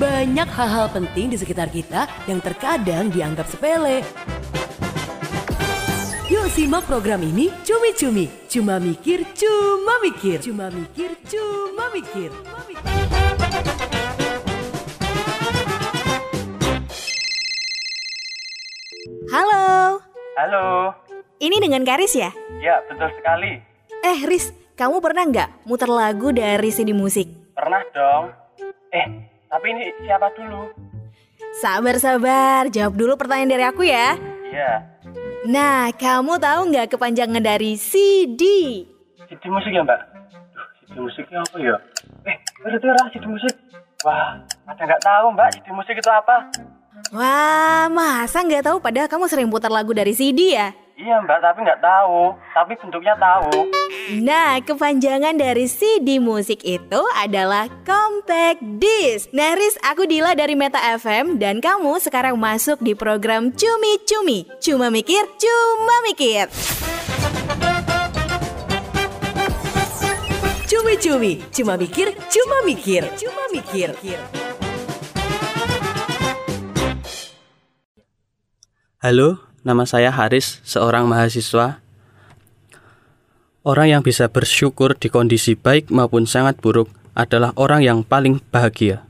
Banyak hal-hal penting di sekitar kita yang terkadang dianggap sepele. Yuk simak program ini cumi-cumi. Cuma mikir, cuma mikir. Cuma mikir, cuma mikir. Cuma mikir. Halo, Halo, ini dengan Karis ya? ya betul sekali. Eh Riz, kamu pernah nggak muter lagu dari CD musik? Pernah dong. Eh, tapi ini siapa dulu? Sabar-sabar, jawab dulu pertanyaan dari aku ya. Iya, Nah, kamu tahu nggak kepanjangan dari CD? CD musik ya mbak? Duh, CD musiknya apa ya? Eh, berarti orang CD musik. Wah, ada nggak tahu mbak CD musik itu apa? Wah, masa nggak tahu padahal kamu sering putar lagu dari CD ya? Iya mbak, tapi nggak tahu. Tapi bentuknya tahu. Nah, kepanjangan dari CD musik itu adalah compact disc. Nah, Riz, aku Dila dari Meta FM dan kamu sekarang masuk di program Cumi Cumi. Cuma mikir, cuma mikir. Cumi-cumi, cuma mikir, cuma mikir. Cuma mikir. Halo, nama saya Haris, seorang mahasiswa. Orang yang bisa bersyukur di kondisi baik maupun sangat buruk adalah orang yang paling bahagia.